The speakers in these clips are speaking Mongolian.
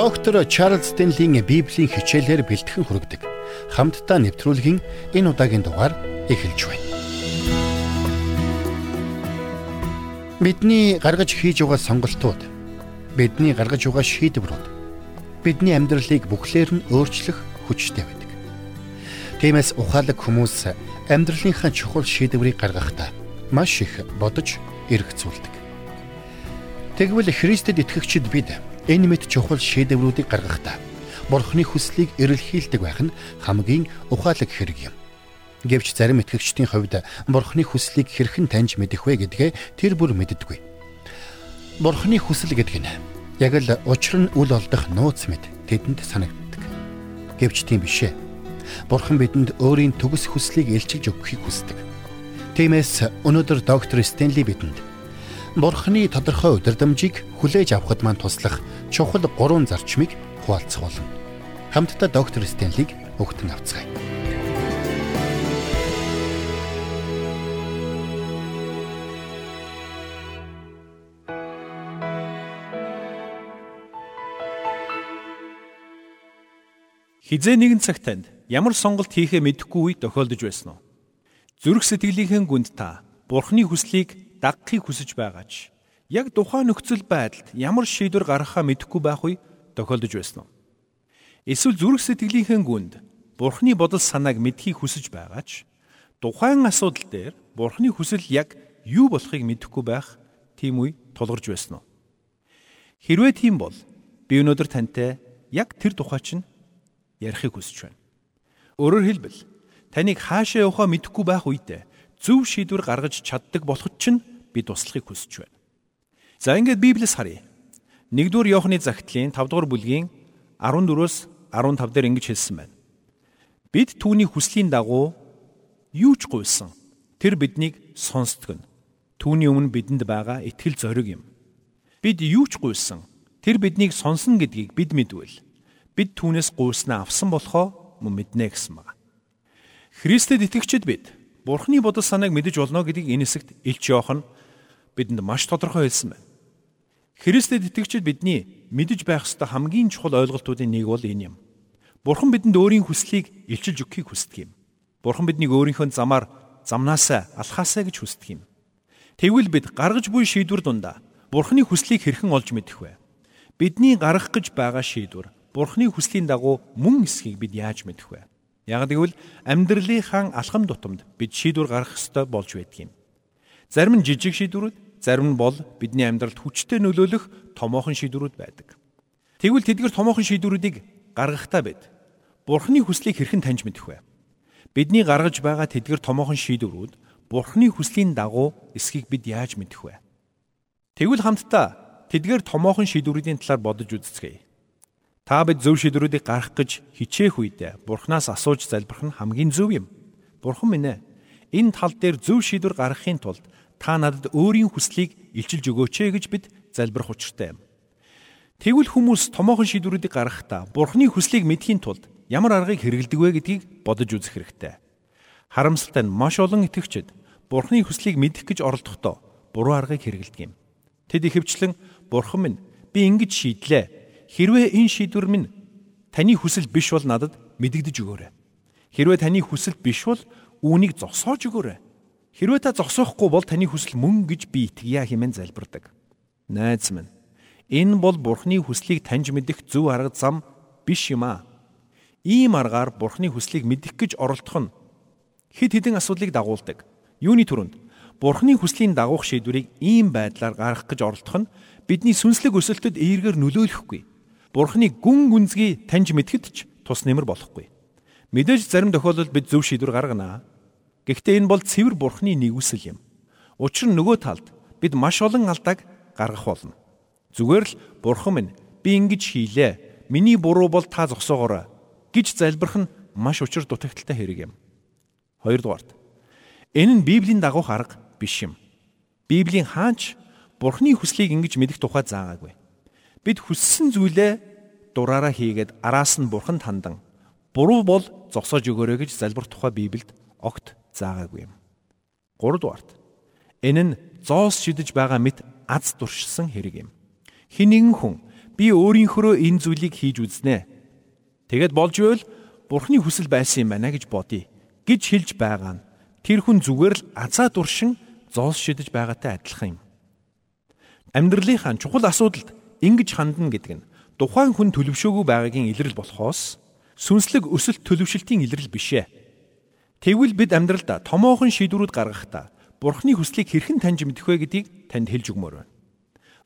Доктор Чарлз Стенлийн Библийн хичээлээр бэлтгэн хүргэдэг. Хамтдаа нэвтрүүлгийн энэ удаагийн дугаар эхэлж байна. Бидний гаргаж хийж байгаа сонголтууд, бидний гаргаж байгаа шийдвэрүүд бидний амьдралыг бүхлээр нь өөрчлөх хүчтэй байдаг. Тиймээс ухаалаг хүмүүс амьдралынхаа чухал шийдвэрийг гаргахдаа маш их бодож эргэцүүлдэг. Тэгвэл Христэд итгэгчид бид энэ мэд чухал шийдвэрүүдийг гаргахдаа Бурхны хүслийг эрэлхийлдэг байх нь хамгийн ухаалаг хэрэг юм. Гэвч зарим итгэгчдийн хувьд Бурхны хүслийг хэрхэн таньж мэдэх вэ гэдгээ тэр бүр мэддэггүй. Бурхны хүсэл гэдэг нь яг л учир нь үл олдох нууц мэд тэдэнд санагддаг. Гэвч тийм биш ээ. Бурхан бидэнд өөрийн төгс хүслийг илчилж өгөхийг хүсдэг. Тиймээс өнөөдөр доктор Стенли бидэнд Бурхны тодорхой удирдамжийг хүлээж авахд маань туслах чухал гурван зарчмыг хуваалцах болно. Хамтдаа доктор Стенлиг өгтөн авцгаая. Хизээ нэгэн цаг танд ямар сонголт хийхээ мэдэхгүй үе тохиолдож байсан уу? Зүрх сэтгэлийнхэн гүнд та Бурхны хүслийг дагахыг хүсэж байгаач яг тухайн нөхцөл байдалд ямар шийдвэр гаргахаа мэдэхгүй байх үе тохиолдож байсан уу? Эсвэл зүрх сэтгэлийнхэн гүнд Бурхны бодол санааг мэдхийг хүсэж байгаач тухайн асуудал дээр Бурхны хүсэл яг юу болохыг мэдэхгүй байх тийм үе тулгарч байсан уу? Хэрвээ тийм бол би өнөөдөр тантай яг тэр тухай чинь ярихыг хүсэж байна. Өөрөөр хэлбэл таныг хаашаа явахаа мэдэхгүй байх үедээ зөв шийдвэр гаргаж чаддаг болоход чинь би туслахыг хүсэж байна. За ингээд Библиэс харъя. 1-р Иохны загтлын 5-р бүлгийн 14-өөс 15 дээр ингэж хэлсэн байна. Бид түүний хүслийн дагуу юу ч гуйсан. Тэр биднийг сонсдог нь. Түүний өмнө бидэнд байгаа итгэл зориг юм. Бид юу ч гуйсан. Тэр биднийг сонсно гэдгийг бид мэдвэл бид түүнээс гуйснаа авсан болохоо мөн мэднэ гэсэн байна. Христэд итгэгчид бид Бурхны бодол санааг мэдэж болно гэдгийг энэ хэсэгт Илч Иохан бидэнд маш тодорхой хэлсэн байна. Христэд итгэгчид бидний мэдэж байх ёстой хамгийн чухал ойлголтуудын нэг бол энэ юм. Бурхан бидэнд өөрийн хүслийг илчилж өгөхийг хүсдэг юм. Бурхан биднийг өөрийнхөө замаар замнаасаа алхаасаа гэж хүсдэг юм. Тэгвэл бид гаргаж буй шийдвэр дундаа Бурханы хүслийг хэрхэн олж мэдэх вэ? Бидний гаргах гэж байгаа шийдвэр Бурханы хүслийн дагуу мөн эсхийг бид яаж мэдэх вэ? Яг гэвэл амьдралынхаа алхам тутамд бид шийдвэр гаргах ёстой болж байдаг юм. Зарим нь жижиг шийдвэрүүд, зарим нь бол бидний амьдралд хүчтэй нөлөөлөх томоохон шийдвэрүүд байдаг. Тэгвэл тэдгээр томоохон шийдвэрүүдийг гаргахдаа бид Бурхны хүслийг хэрхэн таньж мэдэх вэ? Бидний гаргаж байгаа тэдгээр томоохон шийдвэрүүд Бурхны хүслийн дагуу эсхийг бид яаж мэдэх вэ? Тэгвэл хамтдаа тэдгээр томоохон шийдвэрүүдийн талаар бодож үзцгээе. Та бид зөв шийдвэрүүдийг гаргах гэж хичээх үедээ Бурханаас асууж залбирх нь хамгийн зөв юм. Бурхан минь ээ, энэ тал дээр зөв шийдвэр гаргахын тулд та надад өөрийн хүслийг илчилж өгөөч ээ гэж бид залбирх учиртай юм. Тэгвэл хүмүүс томоохон шийдвэрүүдийг гаргахдаа Бурханы хүслийг мэдхийн тулд ямар аргыг хэрэгэлдэг вэ гэдгийг бодож үзэх хэрэгтэй. Харамсалтай нь маш олон итгэгчид Бурханы хүслийг мэдэх гэж оролдохдоо буруу аргыг хэрэгэлдэг юм. Тэд ихэвчлэн Бурхан минь би ингэж шийдлээ Хэрвээ энэ шийдвэр минь таны хүсэл биш бол надад мэдэгдэж өгөөрэй. Хэрвээ таны хүсэл биш бол үүнийг зогсоож өгөөрэй. Хэрвээ та зогсоохгүй бол таны хүсэл мөн гэж би итгэя хэмээн залбирдаг. Найз минь, энэ бол Бурхны хүслийг таньж мэдэх зөв арга зам биш юм аа. Ийм аргаар Бурхны хүслийг мэдэх гэж оролдох нь хэд хэдэн асуудлыг дагуулдаг. Юуны төрөнд Бурхны хүслийн дагуух шийдвэрийг ийм байдлаар гаргах гэж оролдох нь бидний сүнслэг өсөлтөд эергээр нөлөөлөхгүй. Бурхны гүн гүнзгий таньж мэдхэд ч тус нэмэр болохгүй. Мэдээж зарим тохиолдолд бид зөв шийдвэр гаргана. Гэхдээ энэ бол цэвэр Бурхны нэгүсэл юм. Учир нь нөгөө талд бид маш олон алдааг гаргах болно. Зүгээр л Бурхан минь би ингэж хийлээ. Миний буруу бол та зогсоогоорой гэж залбирх нь маш учир дутагдaltaй хэрэг юм. Хоёрдугаарт энэ нь Библийн дагуух арга биш юм. Библийн хаач Бурхны хүслийг ингэж мэдэх тухай заагаагүй. Бид хүссэн зүйлээ дураараа хийгээд араас нь бурханд хандан буруу бол зогсоож өгөөрэй гэж залбир тухай Библиэд огт заагаагүй юм. 3 дугаарт энэ нь зоос шидэж байгаа мэт аз туршсан хэрэг юм. Хин нэгэн хүн би өөрийнхөө энэ зүйлийг хийж үзнэ. Тэгэд болж байвал Бурхны хүсэл байсан юм байна гэж бодъё гэж хэлж байгаа нь тэр хүн зүгээр л азаа дуршин зоос шидэж байгаатай адилхан юм. Амьдралынхаа чухал асуудалд ингэж хандна гэдэг нь тухайн хүн төлөвшөөгүй байгаагийн илрэл болохоос сүнслэг өсөлт төлөвшөлтийн илрэл биш ээ. Тэгвэл бид амьдралдаа томоохон шийдвэрүүд гаргахдаа Бурхны хүслийг хэрхэн таньж мэдэх вэ гэдгийг танд хэлж өгмөр байна.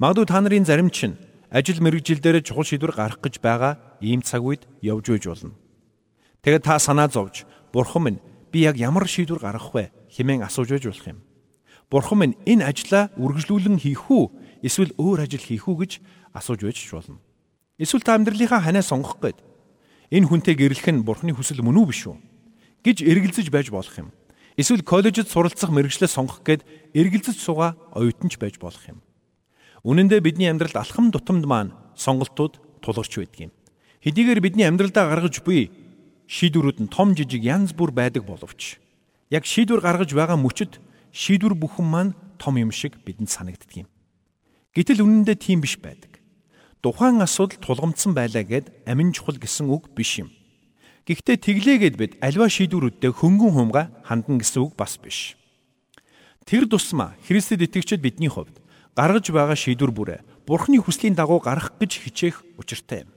Магадгүй та нарын зарим чинь ажил мэрэгжилдээр чухал шийдвэр гаргах гэж байгаа ийм цаг үед явж байж болно. Тэгээд та санаа зовж Бурхан минь би яг ямар шийдвэр гаргах вэ хэмээн асууж байж болох юм. Бурхан минь энэ ажлаа үргэлжлүүлэн хийх үү эсвэл өөр ажил хийх үү гэж асууж байж болно. Эсвэл та амьдралынхаа ханаа сонгох гээд энэ хүнтэй гэрлэх нь Бурханы хүсэл мөн үү биш үү гэж эргэлзэж байж болох юм. Эсвэл коллежид суралцах мэрэгчлээ сонгох гээд эргэлзэж суугаа оюутанч байж болох юм. Үнэн дээр бидний амьдралд алхам тутамд маань сонголтууд тулгарч байдаг юм. Хэдийгээр бидний амьдралдаа гаргаж буй шийдвэрүүд нь том жижиг янз бүр байдаг боловч яг шийдвэр гаргаж байгаа мөчөд шийдвэр бүхэн маань том юм шиг бидэнд санагддаг юм. Гэтэл үнэндээ тийм биш байдаг. Тухайн асуудал тулгамдсан байлаа гэд амин чухал гэсэн үг биш юм. Гэхдээ тэглээгээд бид альва шийдвэрүүдтэй хөнгөн хумга хандна гэсэн үг бас биш. Тэр тусмаа Христэд итгэгчид бидний хувьд гаргаж байгаа шийдвэр бүрээ Бурхны хүслийн дагуу гарах гэж хичээх учиртай юм.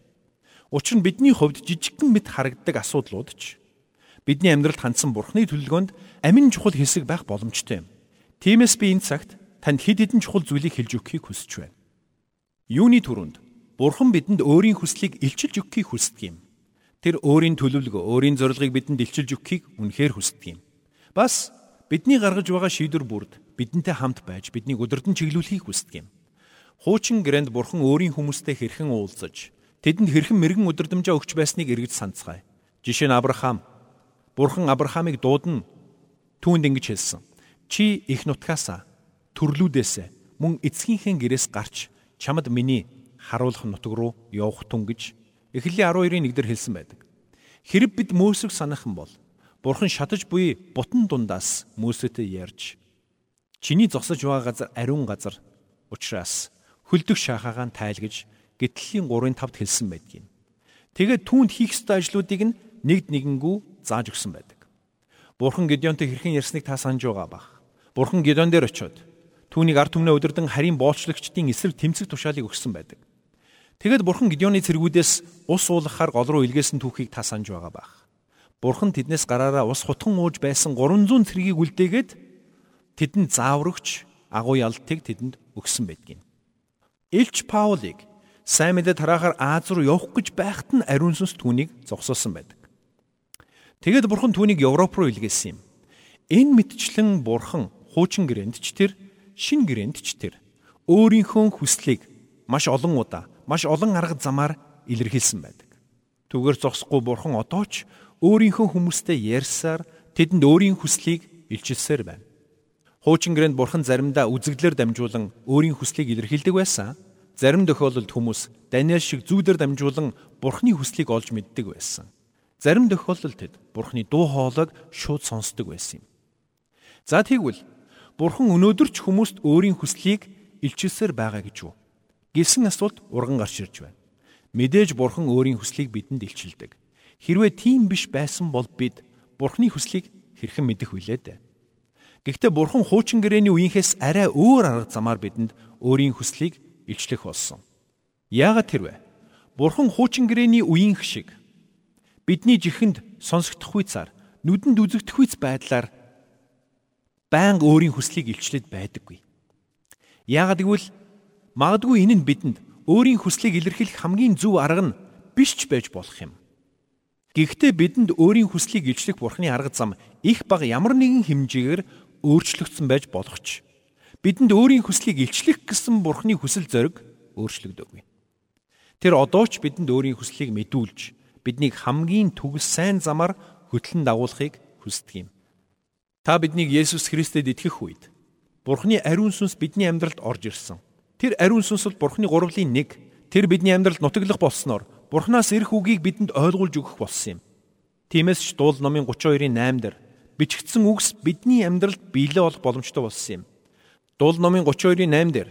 Учир нь бидний хувьд жижигхэн мэд харагддаг асуудлууд ч бидний амьдралд хандсан Бурхны төлөвлөгөөнд амин чухал хэсэг байх боломжтой юм. Тиймээс би энэ цагт танд хэд хэдэн чухал зүйлийг хэлж өгөхийг хүсэж байна. Юуны түрүүнд Бурхан бидэнд өөрийн хүслийг илчилж өгөхийг хүсдэг юм. Тэр өөрийн төлөвлөгөө, өөрийн зорилгыг бидэнд илчилж өгөхийг үнэхээр хүсдэг юм. Бас бидний гаргаж байгаа шийдвэр бүрд бидэнтэй хамт байж биднийг өдөрдөн чиглүүлэхийг хүсдэг юм. Хуучин гэрээнд бурхан өөрийн хүмүүстэй хэрхэн уулзаж, тэдэнд хэрхэн мэрэгэн өдөрдмжөө өгч байсныг эргэж санацгаая. Жишээ нь Авраам. Бурхан Авраамыг дуудана түүнд ингэж хэлсэн. Чи их нутгаасаа төрлүүдээс мөн эцгийнхээ гэрээс гарч чамд миний харуулах нутаг руу явах тун гэж Эхлэлийн 12-ын 1-дэр хэлсэн байдаг. Хэрэг бид Мөсөг санах юм бол Бурхан шатаж буй бутан дундаас Мөсөтэй ярьж чиний зогсож байгаа газар ариун газар учраас хөлдөх шахаагаан тайлгаж гитлийн 3-5-д хэлсэн байдгийг. Тэгээд түүнд хийх ёстой ажлуудыг нь нэгд нэгэнгүү зааж өгсөн байдаг. Бурхан Гедеонтой хэрхэн ярьсныг та санаж байгаа бах. Бурхан Гедеон дээр очиод түүнийг ард түмнээ удирдан харийн боолчлогчдын эсрэг тэмцэх тушаалыг өгсөн байдаг. Тэгэд бурхан Гидеоны цэргүүдээс ус уулгахаар гол руу илгээсэн түүхийг та санаж байгаа бах. Бурхан тэднээс гараараа ус хутган ууж байсан 300 цэргийг үлдээгээд тэдэнд зааврагч агуу ялтыг тэдэнд өгсөн байдгийг. Илч Паулыг сайн мэдээ тараахаар Аз руу явах гэж байхад нь ариун сүнс түүнийг зогсоосон байдаг. Тэгэд бурхан түүнийг Европ руу илгээсэн юм. Энэ мэдчлэн бурхан хуучин гэрээнд ч тэр, шин гэрээнд ч тэр өөрийнхөө хүслийг маш олон удаа маш олон арга замаар илэрхийлсэн байдаг. Түгээр зогсохгүй бурхан одоо ч өөрийнхөө хүмүүстэй ярьсаар тэдэнд өөрийн хүслийг илчилсээр байна. Хуучин гэрээнд бурхан заримдаа үзэгдлэр дамжуулан өөрийн хүслийг илэрхийлдэг байсан. Зарим тохиолдолд хүмүүс Даниэл шиг зүүдэр дамжуулан бурхны хүслийг олж мэддэг байсан. Зарим тохиолдолд тэд бурхны дуу хоолойг шууд сонсдог байсан юм. За тэгвэл бурхан өнөөдөр ч хүмүүст өөрийн хүслийг илчилсээр байгаа гэж юу? Гэсэн асуулт урган гарч ирж байна. Мэдээж бурхан өөрийн хүслийг бидэнд илчилдэг. Хэрвээ тийм биш байсан бол бид бурханы хүслийг хэрхэн мэдэх вүлээ дээ. Гэхдээ бурхан хуучин гэрээний үеийнхээс арай өөр арга замаар бидэнд өөрийн хүслийг илчлэх болсон. Яагаад тэрвэ? Бурхан хуучин гэрээний үеийнх шиг бидний жихэнд сонсогдох хуйцаар нүдэнд үзэгдэх хуйц байдлаар байнга өөрийн хүслийг илчлээд байдаггүй. Яагаад гэвэл Магадгүй энэ нь бидэнд өөрийн хүслийг илэрхийлэх хамгийн зөв арга нь биш ч байж болох юм. Гэхдээ бидэнд өөрийн хүслийг илчлэх Бурхны арга зам их баг ямар нэгэн хэмжээгээр өөрчлөгдсөн байж болох ч бидэнд өөрийн хүслийг илчлэх гэсэн Бурхны хүсэл зориг өөрчлөгдөөгүй. Тэр одоо ч бидэнд өөрийн хүслийг мэдүүлж биднийг хамгийн төгс сайн замаар хөтлөн дагуулахыг хүсдэг юм. Та биднийг Есүс Христэд итгэх үед Бурхны ариун сүнс бидний амьдралд орж ирсэн. Тэр ариун сүнсэл Бурхны гурвлын нэг тэр бидний амьдралд нутаглах болсноор Бурханаас ирэх үгийг бидэнд ойлгуулж өгөх болсон юм. Тиймээс ч дуул номын 32-ын 8 дээр бичигдсэн үгс бидний амьдралд биелээ болох боломжтой болсон юм. Дуул номын 32-ын 8 дээр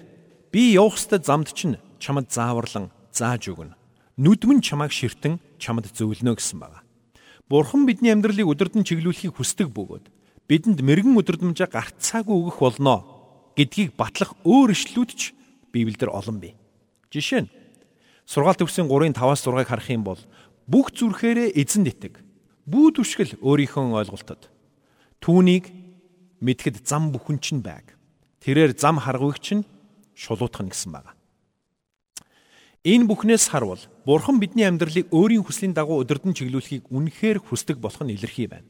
би явах ёстой замд чинь чамд зааварлан зааж өгнө. Нүдмэн чамайг ширтэн чамд зөвлөнө гэсэн байна. Бурхан бидний амьдралыг өдөрдөн чиглүүлэхийг хүсдэг бөгөөд бидэнд мэрэгэн өдөрдмжээ гарцаагүй өгөх болно гэдгийг батлах өөр ишлүүд ч Библиэлд олон бий. Жишээ нь сургаалт төгсийн 3-ын 5-аас 6-ыг харах юм бол бүх зүрхээрээ эзэн нэтэг. Бүү түшгэл өөрийнхөө ойлголтод. Түүнийг мэдхэд зам бүхэн чинь байг. Тэрээр зам харгуйг чинь шулуутгах гэсэн байна. Энэ бүхнээс харвал Бурхан бидний амьдралыг өөрийн хүслийн дагуу өдөрдөн чиглүүлэхийг үнэхээр хүсдэг болох нь илэрхий байна.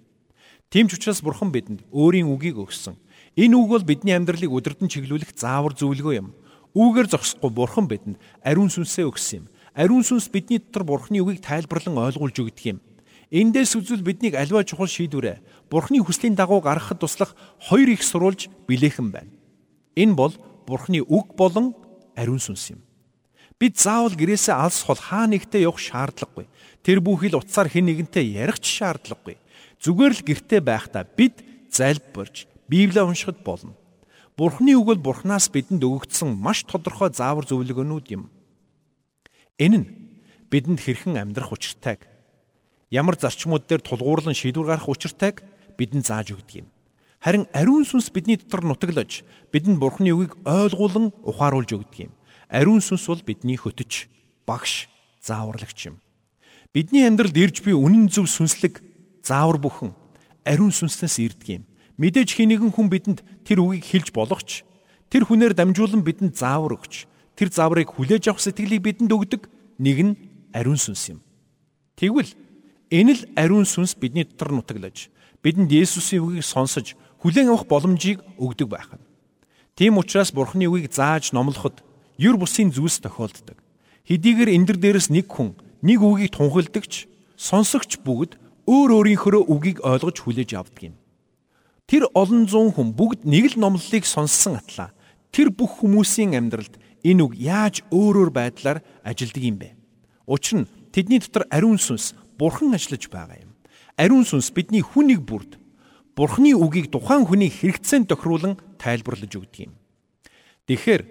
Тийм ч учраас Бурхан бидэнд өөрийн үгийг өгсөн. Энэ үг бол бидний амьдралыг өдөрдөн чиглүүлэх заавар зөвлөгөө юм. Үүгээр зогсохгүй Бурхан бидэнд ариун сүнсээ өгсөн юм. Ариун сүнс бидний дотор Бурханы үгийг тайлбарлан ойлгуулж өгдөг юм. Эндээс үзвэл биднийг альва чухал шийдвэрээ Бурханы хүслийн дагуу гаргахад туслах хоёр их сурулж билээхэн байна. Энэ бол Бурханы үг болон ариун сүнс юм. Бид заавал гэрээсээ алс хол хаа нэгтээ явах шаардлагагүй. Тэр бүхэл утсаар хэн нэгэнтэй ярих ч шаардлагагүй. Зүгээр л гэртээ байхдаа бид залбирч Библийг уншихад болно. Бурхны үг бол Бурханаас бидэнд өгөгдсөн маш тодорхой заавар зөвлөгөөнүүд юм. Энэ нь бидэнд хэрхэн амьдрах учиртайг ямар зарчмууд дээр тулгуурлан шийдвэр гаргах учиртайг бидэнд зааж өгдөг юм. Харин ариун сүнс бидний дотор нутаглаж бидэнд Бурхны үгийг ойлгуулан ухааруулж өгдөг юм. Ариун сүнс бол бидний хөтөч, багш, зааварлагч юм. Бидний амьдралд ирж буй үнэн зөв сүнслэг заавар бүхэн ариун сүнснээс ирдэг юм. Мэдээж хий нэгэн хүн бидэнд тэр үгийг хэлж болох ч тэр хүнээр дамжуулан бидэнд заавар өгч тэр зааврыг хүлээж авах сэтгэлийг бидэнд өгдөг нэг нь ариун сүнс юм. Тэгвэл энэ л ариун сүнс бидний дотор нутаглаж бидэнд Есүсийн үгийг сонсож хүлээн авах боломжийг өгдөг байх нь. Тийм учраас Бурхны үгийг зааж номлоход юр бусын зүйлс тохиолддог. Хэдийгээр энэ дэр дээрээс нэг хүн нэг үгийг тунхилдагч сонсогч бүгд өөр өөрийнхөө үгийг ойлгож хүлээж авдаг юм. Тэр олон зуун хүн бүгд нэг л номлолыг сонссон атлаа. Тэр бүх хүмүүсийн амьдралд энэ үг яаж өөрөөр байдлаар ажилдаг юм бэ? Учир нь тэдний дотор ариун сүнс бурхан ажиллаж байгаа юм. Ариун сүнс бидний хүнийг бүрд бурхны үгийг тухайн хүний хэрэгцээнд тохируулан тайлбарлаж өгдөг юм. Тэгэхээр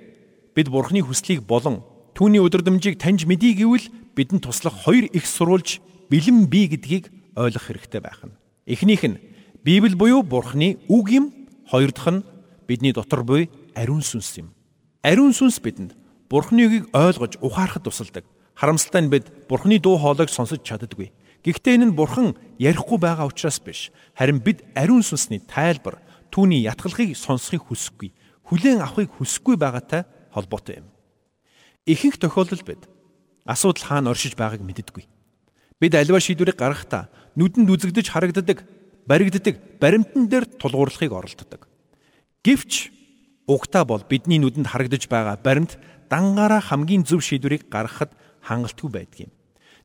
бид Бурхны хүслийг болон түүний өдөрдмжийг таньж мэдий гэвэл бидэнд туслах хоёр их сурулж бэлэн бий гэдгийг ойлгох хэрэгтэй байх нь. Эхнийх нь Библи буюу Бурхны үг юм, хоёр дахь нь бидний дотор буй ариун сүнс юм. Ариун сүнс бидэнд Бурхны үгийг ойлгож ухаарахд тусалдаг. Харамсалтай нь бид Бурхны дуу хоолойг сонсож чаддаггүй. Гэхдээ энэ нь Бурхан ярихгүй байгаа учраас биш. Харин бид ариун сүнсний тайлбар, түүний ятгалахыг сонсохыг хүсэхгүй, хүлээн авахыг хүсэхгүй байгаатай холбоотой юм. Ихэнх тохиолдолд бид асуудал хаана оршиж байгааг мэддэггүй. Бид аливаа шийдвэрийг гаргахдаа нүдэнд үзэгдэж харагддаг, баригддаг баримтан дээр тулгуурлахыг оролддог. Гэвч угтаа бол бидний нүдэнд харагдаж байгаа баримт дангаараа хамгийн зөв шийдвэрийг гаргахад хангалтгүй байдаг юм.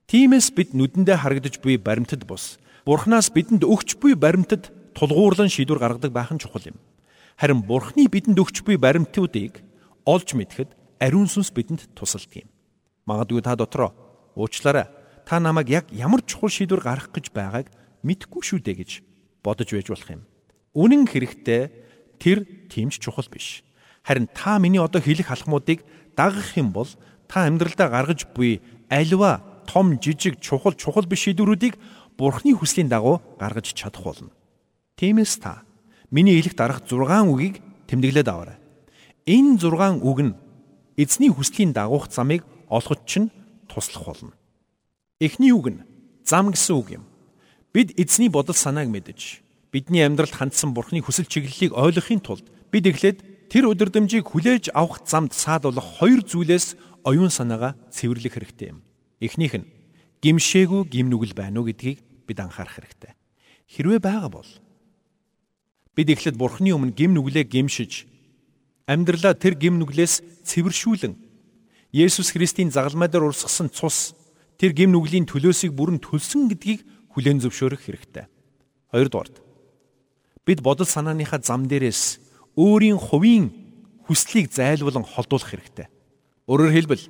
Тиймээс бид нүдэндээ харагдаж буй баримтад бус Бурханаас бидэнд өгч буй баримтад тулгуурлан шийдвэр гаргадаг байх нь чухал юм. Харин Бурхны бидэнд өгч буй баримтуудыг олж мэдхэд ариун сүнс бидэнд тусалдаг юм. Магадгүй та дотроо уучлаарай. Та намайг яг ямар чухал шийдвэр гаргах гэж байгааг мэдэхгүй шүү дээ гэж бодож байж болох юм. Үнэн хэрэгтээ тэр тимч чухал биш. Харин та миний одоо хэлэх алхмуудыг дагах юм бол та амьдралдаа гаргаж буй альва том жижиг чухал чухал биш шийдвэрүүдийг Бурхны хүслийн дагуу гаргаж чадах болно. Тиймээс та миний хэлэх дараах 6 үгийг тэмдэглээд аваарай. Энэ 6 үг нь эзний хүслийн дагуух замыг олоход ч туслах болно. Эхний үг нь зам гэсэн үг юм. Бид эзний бодол санааг мэдэж бидний амьдралд хандсан бурхны хүсэл чиглэлийг ойлгохын тулд бид эхлээд тэр өдөрдмжийг хүлээж авах замд саадуулах хоёр зүйлээс оюун санаагаа цэвэрлэх хэрэгтэй юм. Эхнийх нь гимшээгүй гимнүгэл байна уу гэдгийг бид анхаарах хэрэгтэй. Хэрвээ байгаа бол бид эхлээд бурхны өмнө гимнүглээ гимшиж амьдралаа тэр гим нүглээс цэвэршүүлэн Есүс Христийн загалмай дээр урсгасан цус тэр гим нүглийн төлөөсийг бүрэн төлсөн гэдгийг хүлээн зөвшөөрөх хэрэгтэй. Хоёрдугаард бид бодол санааныхаа зам дээрээс өөрийн хувийн хүслийг зайлуулан холдуулах хэрэгтэй. Өөрөөр хэлбэл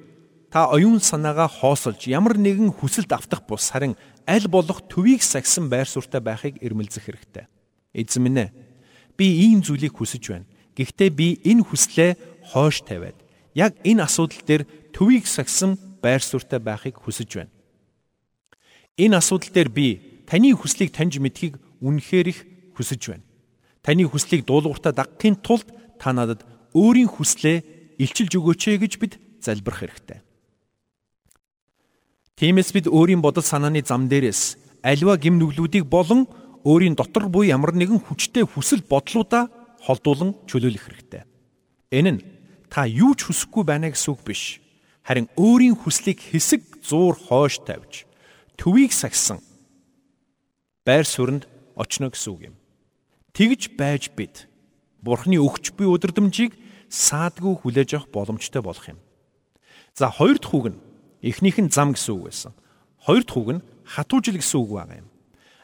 та оюун санаагаа хоосолж ямар нэгэн хүсэлд автах бус харин аль болох төвийг сагсан байр суурьтай байхыг эрмэлзэх хэрэгтэй. Эзэн минь ээ би ийм зүйлийг хүсэж байна Гэхдээ би энэ хүслээ хойш тавиад яг энэ асуудал дээр төвийг сагсан байр суурьтай байхыг хүсэж байна. Энэ асуудал дээр би таны хүслийг таньж мэдхийг үнэхээр их хүсэж байна. Таны хүслийг дуулууртаа дагахын тулд та надад өөрийн хүслээ илчилж өгөөч ээ гэж бид залбирах хэрэгтэй. Тиймээс бид өөрийн бодол санааны зам дээрээс аливаа гим нүглүүдийг болон өөрийн дотор буй ямар нэгэн хүчтэй хүсэл бодлуудаа холдуулан чөлөөлөх хэрэгтэй. Энэ нь та юу ч хүсэхгүй байна гэсэн үг биш. Харин өөрийн хүслийг хэсэг зуур хойш тавьж төвийг сагсан байр суурьнд очно гэсэн үг юм. Тэгж байж бид Бурхны өгч буй өдөрдмжийг саадгүй хүлээж авах боломжтой болох юм. За хоёр дахь үг нь эхнийх нь зам гэсэн үг байсан. Хоёр дахь үг нь хатуужил гэсэн үг байгаа юм.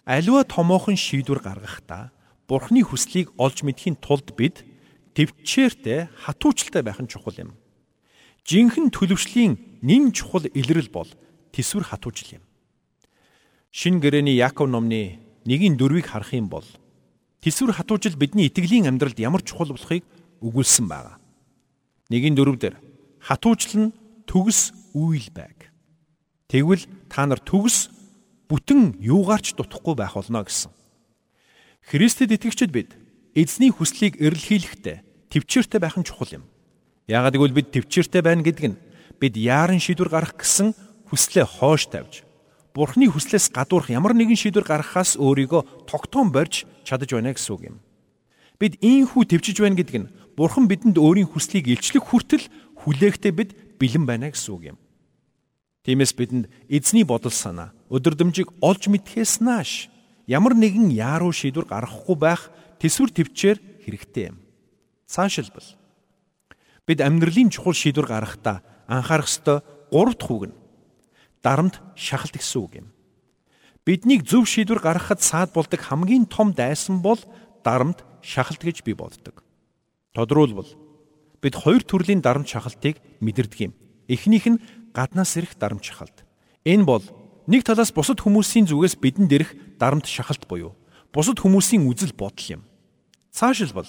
Аливаа томоохон шийдвэр гаргахдаа Бурхны хүслийг олж мэдхийн тулд бид төвчээртэй хатуучльтай байх нь чухал юм. Жинхэнэ төлөвшлийн нэн чухал илрэл бол тэсвэр хатуужил юм. Шин гэрэний Яаков номны 1-4-ийг харах юм бол Тэсвэр хатуужил бидний итгэлийн амьдралд ямар чухал болохыг өгүүлсэн байна. Нэгийн дөрөв дээр хатуужил нь төгс үйл байг. Тэгвэл та нар төгс бүтэн юугаарч дутахгүй байх болно гэсэн. Христэд итгэгчид бид эзний хүслийг эрэлхийлэхдээ төвчээртэй байх нь чухал юм. Яагаад гэвэл бид төвчээртэй байна гэдэг нь бид яаран шийдвэр гаргах гэсэн хүслээ хоош тавьж Бурхны хүслээс гадуурх ямар нэгэн шийдвэр гаргахаас өөрийгөө тогтоон барьж чадаж байна гэсэн үг юм. Бид ийхүү төвчж байна гэдэг нь Бурхан бидэнд өөрийн хүслийг илчлэх хүртэл хүлээхдээ бид бэлэн байна гэсэн үг юм. Тиймээс бидэнд эзний бодол санаа, өдөрдмжийг олж мэдхээс нааш ямар нэгэн яаруу шийдвэр гаргахгүй байх төсвөр төвчээр хэрэгтэй юм. Цаашилбал бид амьдралын чухал шийдвэр гаргахдаа анхаарах ёстой гурав дахь үг нь дарамт шахалт гэсэн үг юм. Биднийг зөв шийдвэр гаргахад саад болдог хамгийн том дайсан бол дарамт шахалт гэж би боддог. Тодруулбал бид хоёр төрлийн дарамт шахалтыг мэдэрдэг юм. Эхнийх нь гаднаас ирэх дарамт шахалт. Энэ бол нэг талаас бусад хүмүүсийн зүгээс бидэнд ирэх дарамт шахалт буюу бусад хүмүүсийн үзэл бодол юм. Цаашилбал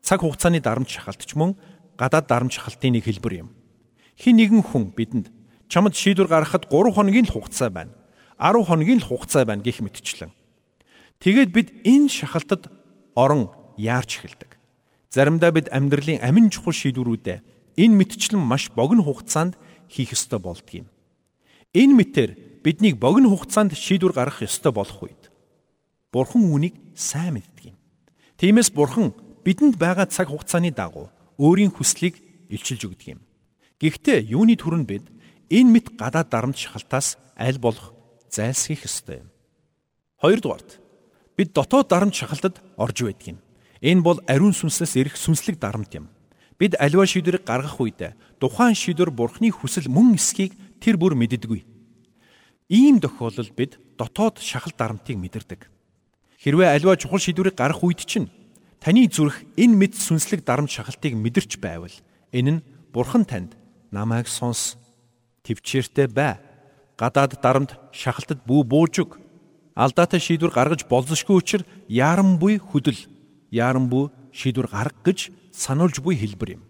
цаг хугацааны дарамт шахалт ч мөн гадаад дарамт шахалтын нэг хэлбэр юм. Хин нэгэн хүн бидэнд чамд шийдвэр гаргахад 3 хоногийн л хугацаа байна. 10 хоногийн л хугацаа байна гэх мэтчлэн. Тэгээд бид энэ шахалтад орон яарч эхэлдэг. Заримдаа бид амьдралын амин чухал шийдвэрүүдээ энэ мэтчлэн маш богино хугацаанд хийх ёстой болдгийм. Энэ мэтэр биднийг богино хугацаанд шийдвэр гаргах ёстой болох үед Бурхан үүнийг сайн мэддэг юм. Тиймээс Бурхан бидэнд байгаа цаг хугацааны дагуу өөрийн хүслийг илчилж өгдөг юм. Гэхдээ юуны төрөнд бид энэ мэт гадаад дарамт шахалтаас аль болох зайлсхийх ёстой юм. Хоёрдугаарт бид дотоод дарамт шахалтад орж байдаг юм. Энэ бол ариун сүнслээс ирэх сүнслэг дарамт юм. Бид аливаа шийдвэрийг гаргах үед тухайн шийдвэр бурхны хүсэл мөн эсхийг тэр бүр мэддэггүй. Ийм тохиолдолд бид дотоод шахалт дарамтыг мэдэрдэг. Хэрвээ аливаа чухал шийдвэрийг гаргах үед чинь таны зүрх энэ мэд сүнслэг дарамт шахалтыг мэдэрч байвал энэ нь бурхан танд намайг сонс төвчээртэй бай. Гадаад дарамт шахалтад бүү буужиг. Алдаатай шийдвэр гаргаж болзошгүй учраас яаран буй хөдөл, яаран буй шийдвэр гарга гэж сануулж буй хэлбэр юм.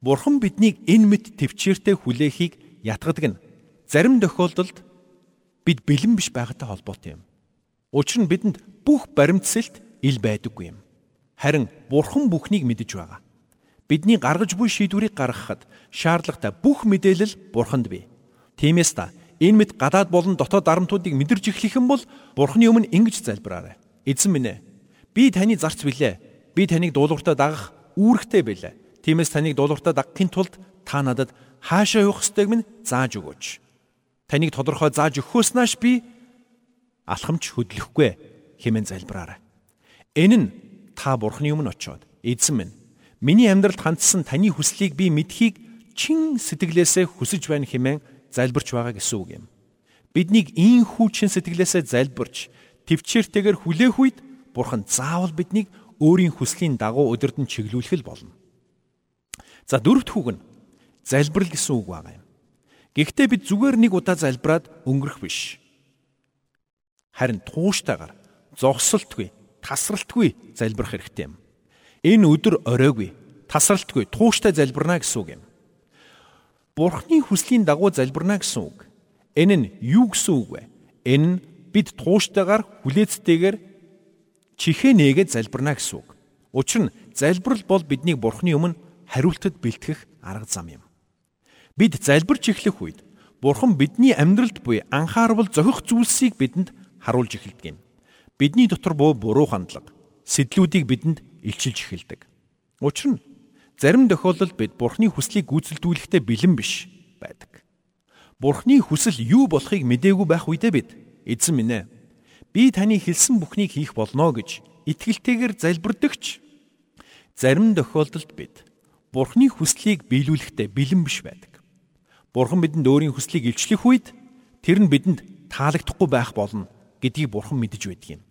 Бурхан биднийг энэ мэт төвчээртэй хүлээхийг ятгадаг нь зарим тохиолдолд бид бэлэн биш байгаатай холбоотой юм. Учир нь бидэнд бүх баримтсэлт ил байдаггүй юм. Харин Бурхан бүхнийг мэдэж байгаа бидний гаргаж буй шийдвэрийг гаргахад шаардлагатай бүх мэдээлэл бурханд бий. Тиймээс та энэ мэд гадаад болон дотоод дарамтуудыг мэдэрч эхлэх юм бол бурхны өмнө ингэж залбираарай. Эзэн минь ээ би таны зарц билээ. Би таныг дуулууртаа дагах үүрэгтэй байлаа. Тиймээс таныг дуулууртаа дагахын тулд та надад хаашаа явах ёстойг минь зааж өгөөч. Таныг тодорхой зааж өгөхөөс нааш би алхамч хөдлөхгүй хэмээн залбираарай. Энэ нь та бурхны өмнө очиод эзэн минь Миний амьдралд хандсан таны хүслийг би мэдхийг чин сэтгэлээсээ хүсэж байна хэмээн залбирч байгаа гэсэн үг юм. Биднийг ийм хүүчин сэтгэлээсээ залбирч төвчээртэйгээр хүлээх үед Бурхан заавал биднийг өөрийн хүслийн дагуу өдөрдөн чиглүүлэх л болно. За дөрөвт хүүг нь залбирал гэсэн үг байгаа юм. Гэхдээ бид зүгээр нэг удаа залбираад өнгөрөх биш. Харин тууштайгаар зогсолтгүй, тасралтгүй залбирах хэрэгтэй юм. Энэ өдөр оройгүй, тасралтгүй, тууштай залбирна гэсэн үг юм. Бурхны хүслийн дагуу залбирна гэсэн үг. Энэ нь юу гэсэн үг вэ? Энэ нь бид тууштайгаар хүлээцтэйгээр чихээ нээгээд залбирна гэсэн үг. Учир нь залбирал бол биднийг Бурхны өмнө хариултад бэлтгэх арга зам юм. Бид залбирч эхлэх үед Бурхан бидний амьдралд буй анхаарал зохих зүйлсийг бидэнд харуулж эхэлдэг юм. Бидний дотор буу буруу хандлага, сэтлүүдийг бидэнд илчилж эхэлдэг. Учир нь зарим тохиолдолд бид Бурхны хүслийг гүйцэлдүүлэхдээ бэлэн биш байдаг. Бурхны хүсэл юу болохыг мдээгүй байх үедээ бид эзэн минь ээ би таны хэлсэн бүхнийг хийх болно гэж итгэлтэйгээр залбирдагч зарим тохиолдолд бид Бурхны хүслийг биелүүлэхдээ бэлэн биш байдаг. Бурхан бидэнд өөрийн хүслийг илчлэх үед тэр нь бидэнд таалагдахгүй байх болно гэдгийг Бурхан мэдэж байдаг юм.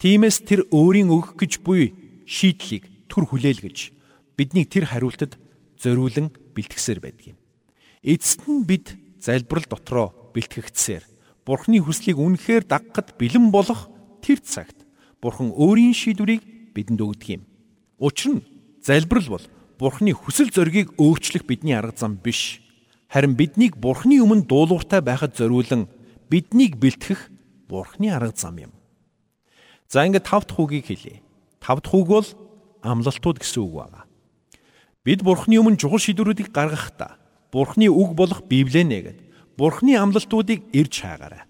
Тиймээс тэр өөрийн өгөх гэж буй шийдлийг түр хүлээлгэж биднийг тэр хариултад зориулан бэлтгэсээр байдаг юм. Эцэст нь бид залбирал дотроо бэлтгэгдсээр Бурхны хүслийг үнэхээр дагахад бэлэн болох тэр цагт Бурхан өөрийн шийдвэрийг бидэнд өгдөг юм. Учир нь залбирал бол Бурхны хүсэл зоригийг өөрчлөх бидний арга зам биш. Харин биднийг Бурхны өмнө дуулууртай байхад зориулан биднийг бэлтгэх Бурхны арга зам юм. За ингээд тав дахь үгийг хэлье. Тав дахь үг бол амлалтууд гэсэн үг байна. Бид Бурхны өмнө чухал шийдвэрүүдийг гаргахдаа Бурхны үг болох Библийг нэгэд Бурхны амлалтуудыг ирж хаагаарай.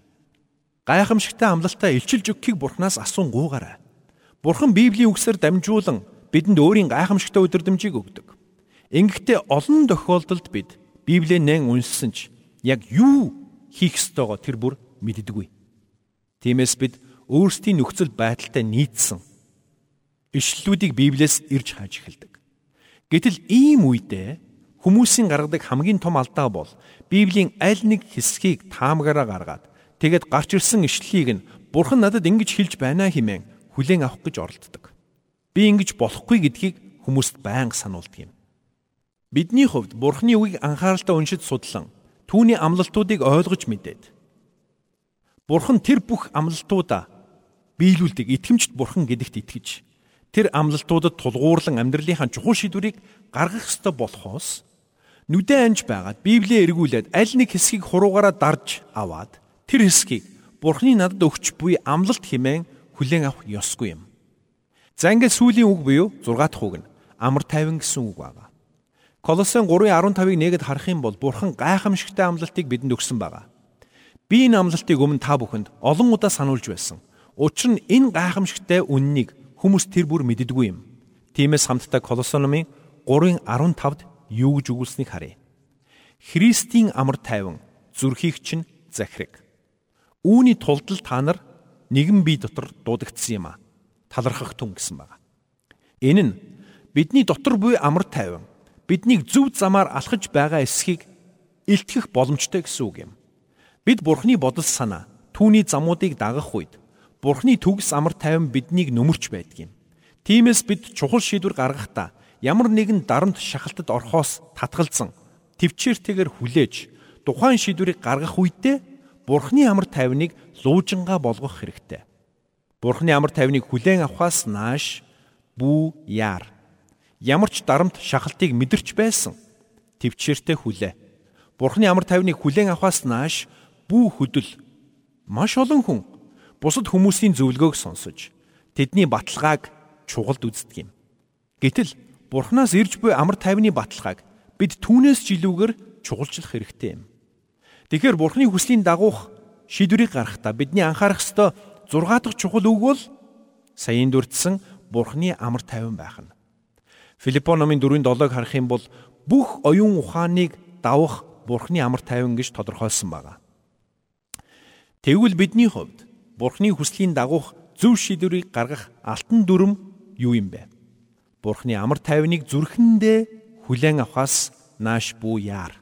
Гайхамшигтай амлалтаа илчилж өгөхийг Бурханаас асуунгуугаарай. Бурхан Библийн үгсээр дамжуулан бидэнд өөрийн гайхамшигтай өдөрдмжийг өгдөг. Ингэхдээ олон тохиолдолд бид Библийг нэн уншсан ч яг юу хийх ёстойгоо тэр бүр мэддэггүй. Тиймээс бид өөрсдийн нөхцөл байдалтай нийцсэн ишлэлүүдийг Библиэс ирж хааж эхэлдэг. Гэтэл ийм үедээ хүмүүсийн гаргадаг хамгийн том алдаа бол Библийн аль нэг хэсгийг таамгаараа гаргаад тэгэд гарч ирсэн ишлэлийг нь Бурхан надад ингэж хэлж байна хэмээн хүлээн авах гэж оролддог. Би ингэж болохгүй гэдгийг хүмүүст байнга сануулдаг юм. Бидний хувьд Бурханы үгийг анхааралтай уншиж судлан түүний амлалтуудыг ойлгож мэдээд Бурхан тэр бүх амлалтуудаа биелүүлдэг итгэмжт Бурхан гэдэгт итгэж тэр амлалтуудад тулгуурлан амьдралынхаа чухал шийдвэрийг гаргах ёстой болохоос нүдэн анж байгаад Библийг эргүүлээд аль нэг хэсгийг хуруугаараа дарж аваад тэр хэсгийг Бурхны надад өгч буй амлалт хэмээн хүлээн авах ёсгүй юм. За ингээд сүүлийн үг буюу 6 дахь үг нь амар тайван гэсэн үг байна. Колосын 3:15-ыг нэгэд харах юм бол Бурхан гайхамшигтай амлалтыг бидэнд өгсөн байна. Би энэ амлалтыг өмнө та бүхэнд олон удаа сануулж байсан. Учир нь энэ гайхамшигтай үннийг Хүмүүс тэр бүр мэддэггүй юм. Тиймээс хамтдаа Колосономын 3:15-д юу гэж өгүүлснийг харъя. Христийн амар тайван зүрхийг чинь захираг. Үүний тулд л та нар нэгэн бие дотор дуудагдсан юм а. Талархах түн гэсэн байна. Энэ нь бидний дотор буй амар тайван биднийг зөв замаар алхаж байгаа эсхийг илтгэх боломжтой гэсэн үг юм. Бид Бурхны бодол санаа, түүний замуудыг дагах үед Бурхны төгс амар тайван биднийг нөмөрч байдаг юм. Тиймээс бид чухал шийдвэр гаргахдаа ямар нэгэн дарамт шахалтад орхоос татгалзан төвчээртэйгээр хүлээж тухайн шийдвэрийг гаргах үедээ Бурхны амар тайвныг луужингаа болгох хэрэгтэй. Бурхны амар тайвныг хүлээн авахаас нааш бүү яар. Ямар ч дарамт шахалтыг мэдэрч байсан төвчээртэй хүлээ. Бурхны амар тайвныг хүлээн авахаас нааш бүү хөдөл маш олон хүн бусад хүмүүсийн зөвлөгөөг сонсож тэдний баталгааг чугалд үздэг юм. Гэтэл Бурханаас ирж буй амар тайвны баталгааг бид түүнээс ч илүүгээр чугалжлах хэрэгтэй юм. Тэгэхээр Бурханы хүслийн дагуух шийдвэрийг гаргахдаа бидний анхаарах ёстой 6 дахь чухал үг бол саяын дүрдсэн Бурханы амар тайван байх нь. Филиппо номын 4:7-ыг харах юм бол бүх оюун ухааныг давах Бурханы амар тайван гэж тодорхойлсон байна. Тэгвэл бидний хувьд Бурхны хүслийн дагуух зөв шийдвэрийг гаргах алтан дүрм юу юм бэ? Бурхны амар тайвныг зүрхэндээ хүлээн авахаас нааш бүү яар.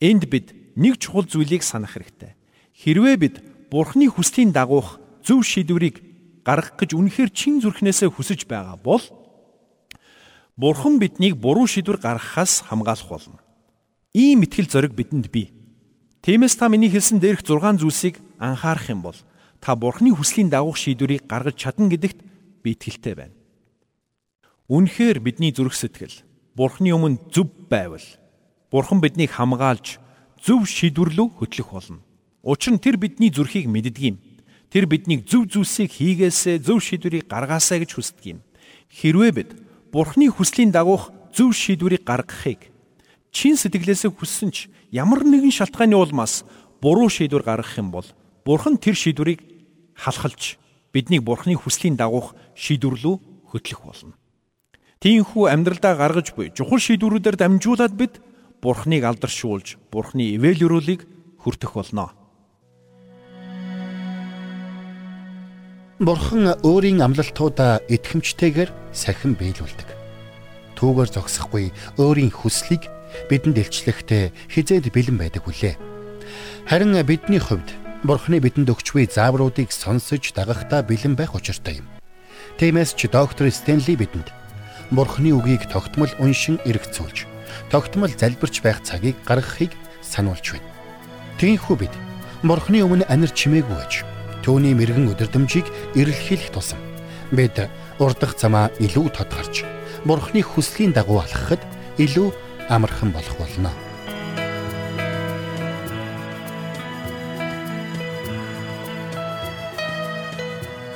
Энд бид нэг чухал зүйлийг санах хэрэгтэй. Хэрвээ бид Бурхны хүслийн дагуух зөв шийдвэрийг гаргах гэж үнэхээр чин зүрхнээсээ хүсэж байгаа бол Бурхан биднийг буруу шийдвэр гаргахаас хамгаалах болно. Ийм итгэл зориг бидэнд бий. Тиймээс та миний хэлсэн дээрх 6 зүйлсийг анхаарах юм бол та Бурхны хүслийн дагуух шийдвэрийг гаргаж чадна гэдэгт би итгэлтэй байна. Үнэхээр бидний зүрх сэтгэл Бурхны өмнө зөв байвал Бурхан биднийг хамгаалж зөв шийдвэрлүү хөтлөх болно. Учир нь тэр бидний зүрхийг мэддэг юм. Тэр биднийг зөв зүйлсийг хийгээсээ зөв шийдвэрийг гаргаасаа гэж хүсдэг юм. Хэрвээ бид Бурханы хүслийн дагуух зөв шийдвэрийг гаргахыг чин сэтгэлээсээ хүссэн ч ямар нэгэн шалтгааны улмаас буруу шийдвэр гаргах юм бол Бурхан тэр шийдвэрийг халахалж биднийг Бурханы хүслийн дагуух шийдвэрлүү хөтлөх болно. Тиймээс амьдралдаа гаргаж буй чухал шийдвэрүүдээр дамжуулаад бид Бурханыг алдаршуулж, Бурханы ивэл өрөөлийг хүртэх болно. Бурхан өөрийн амлалтуудаа итгэмжтэйгээр сахин биелүүлдэг. Түүгээр зогсохгүй өөрийн хүслийг бидэнд илчлэхдээ хизээд бэлэн байдаг хүлээ. Харин бидний хувьд Бурханы бидэнд өгч буй заавруудыг сонсож дагахтаа бэлэн байх учиртай юм. Тиймээс ч доктор Стенли бидэнд Бурханы үгийг тогтмол уншин эргцүүлж, тогтмол залбирч байх цагийг гаргахыг сануулж байна. Тиймээс бид Бурханы өмнө анир чимээгүй байж түүний мэрэгэн өдөрдмжийг эрэлхийлэх тусам бид урдах замаа илүү тодгарч Бурхны хүслийн дагуу алхахад илүү амархан болох болно.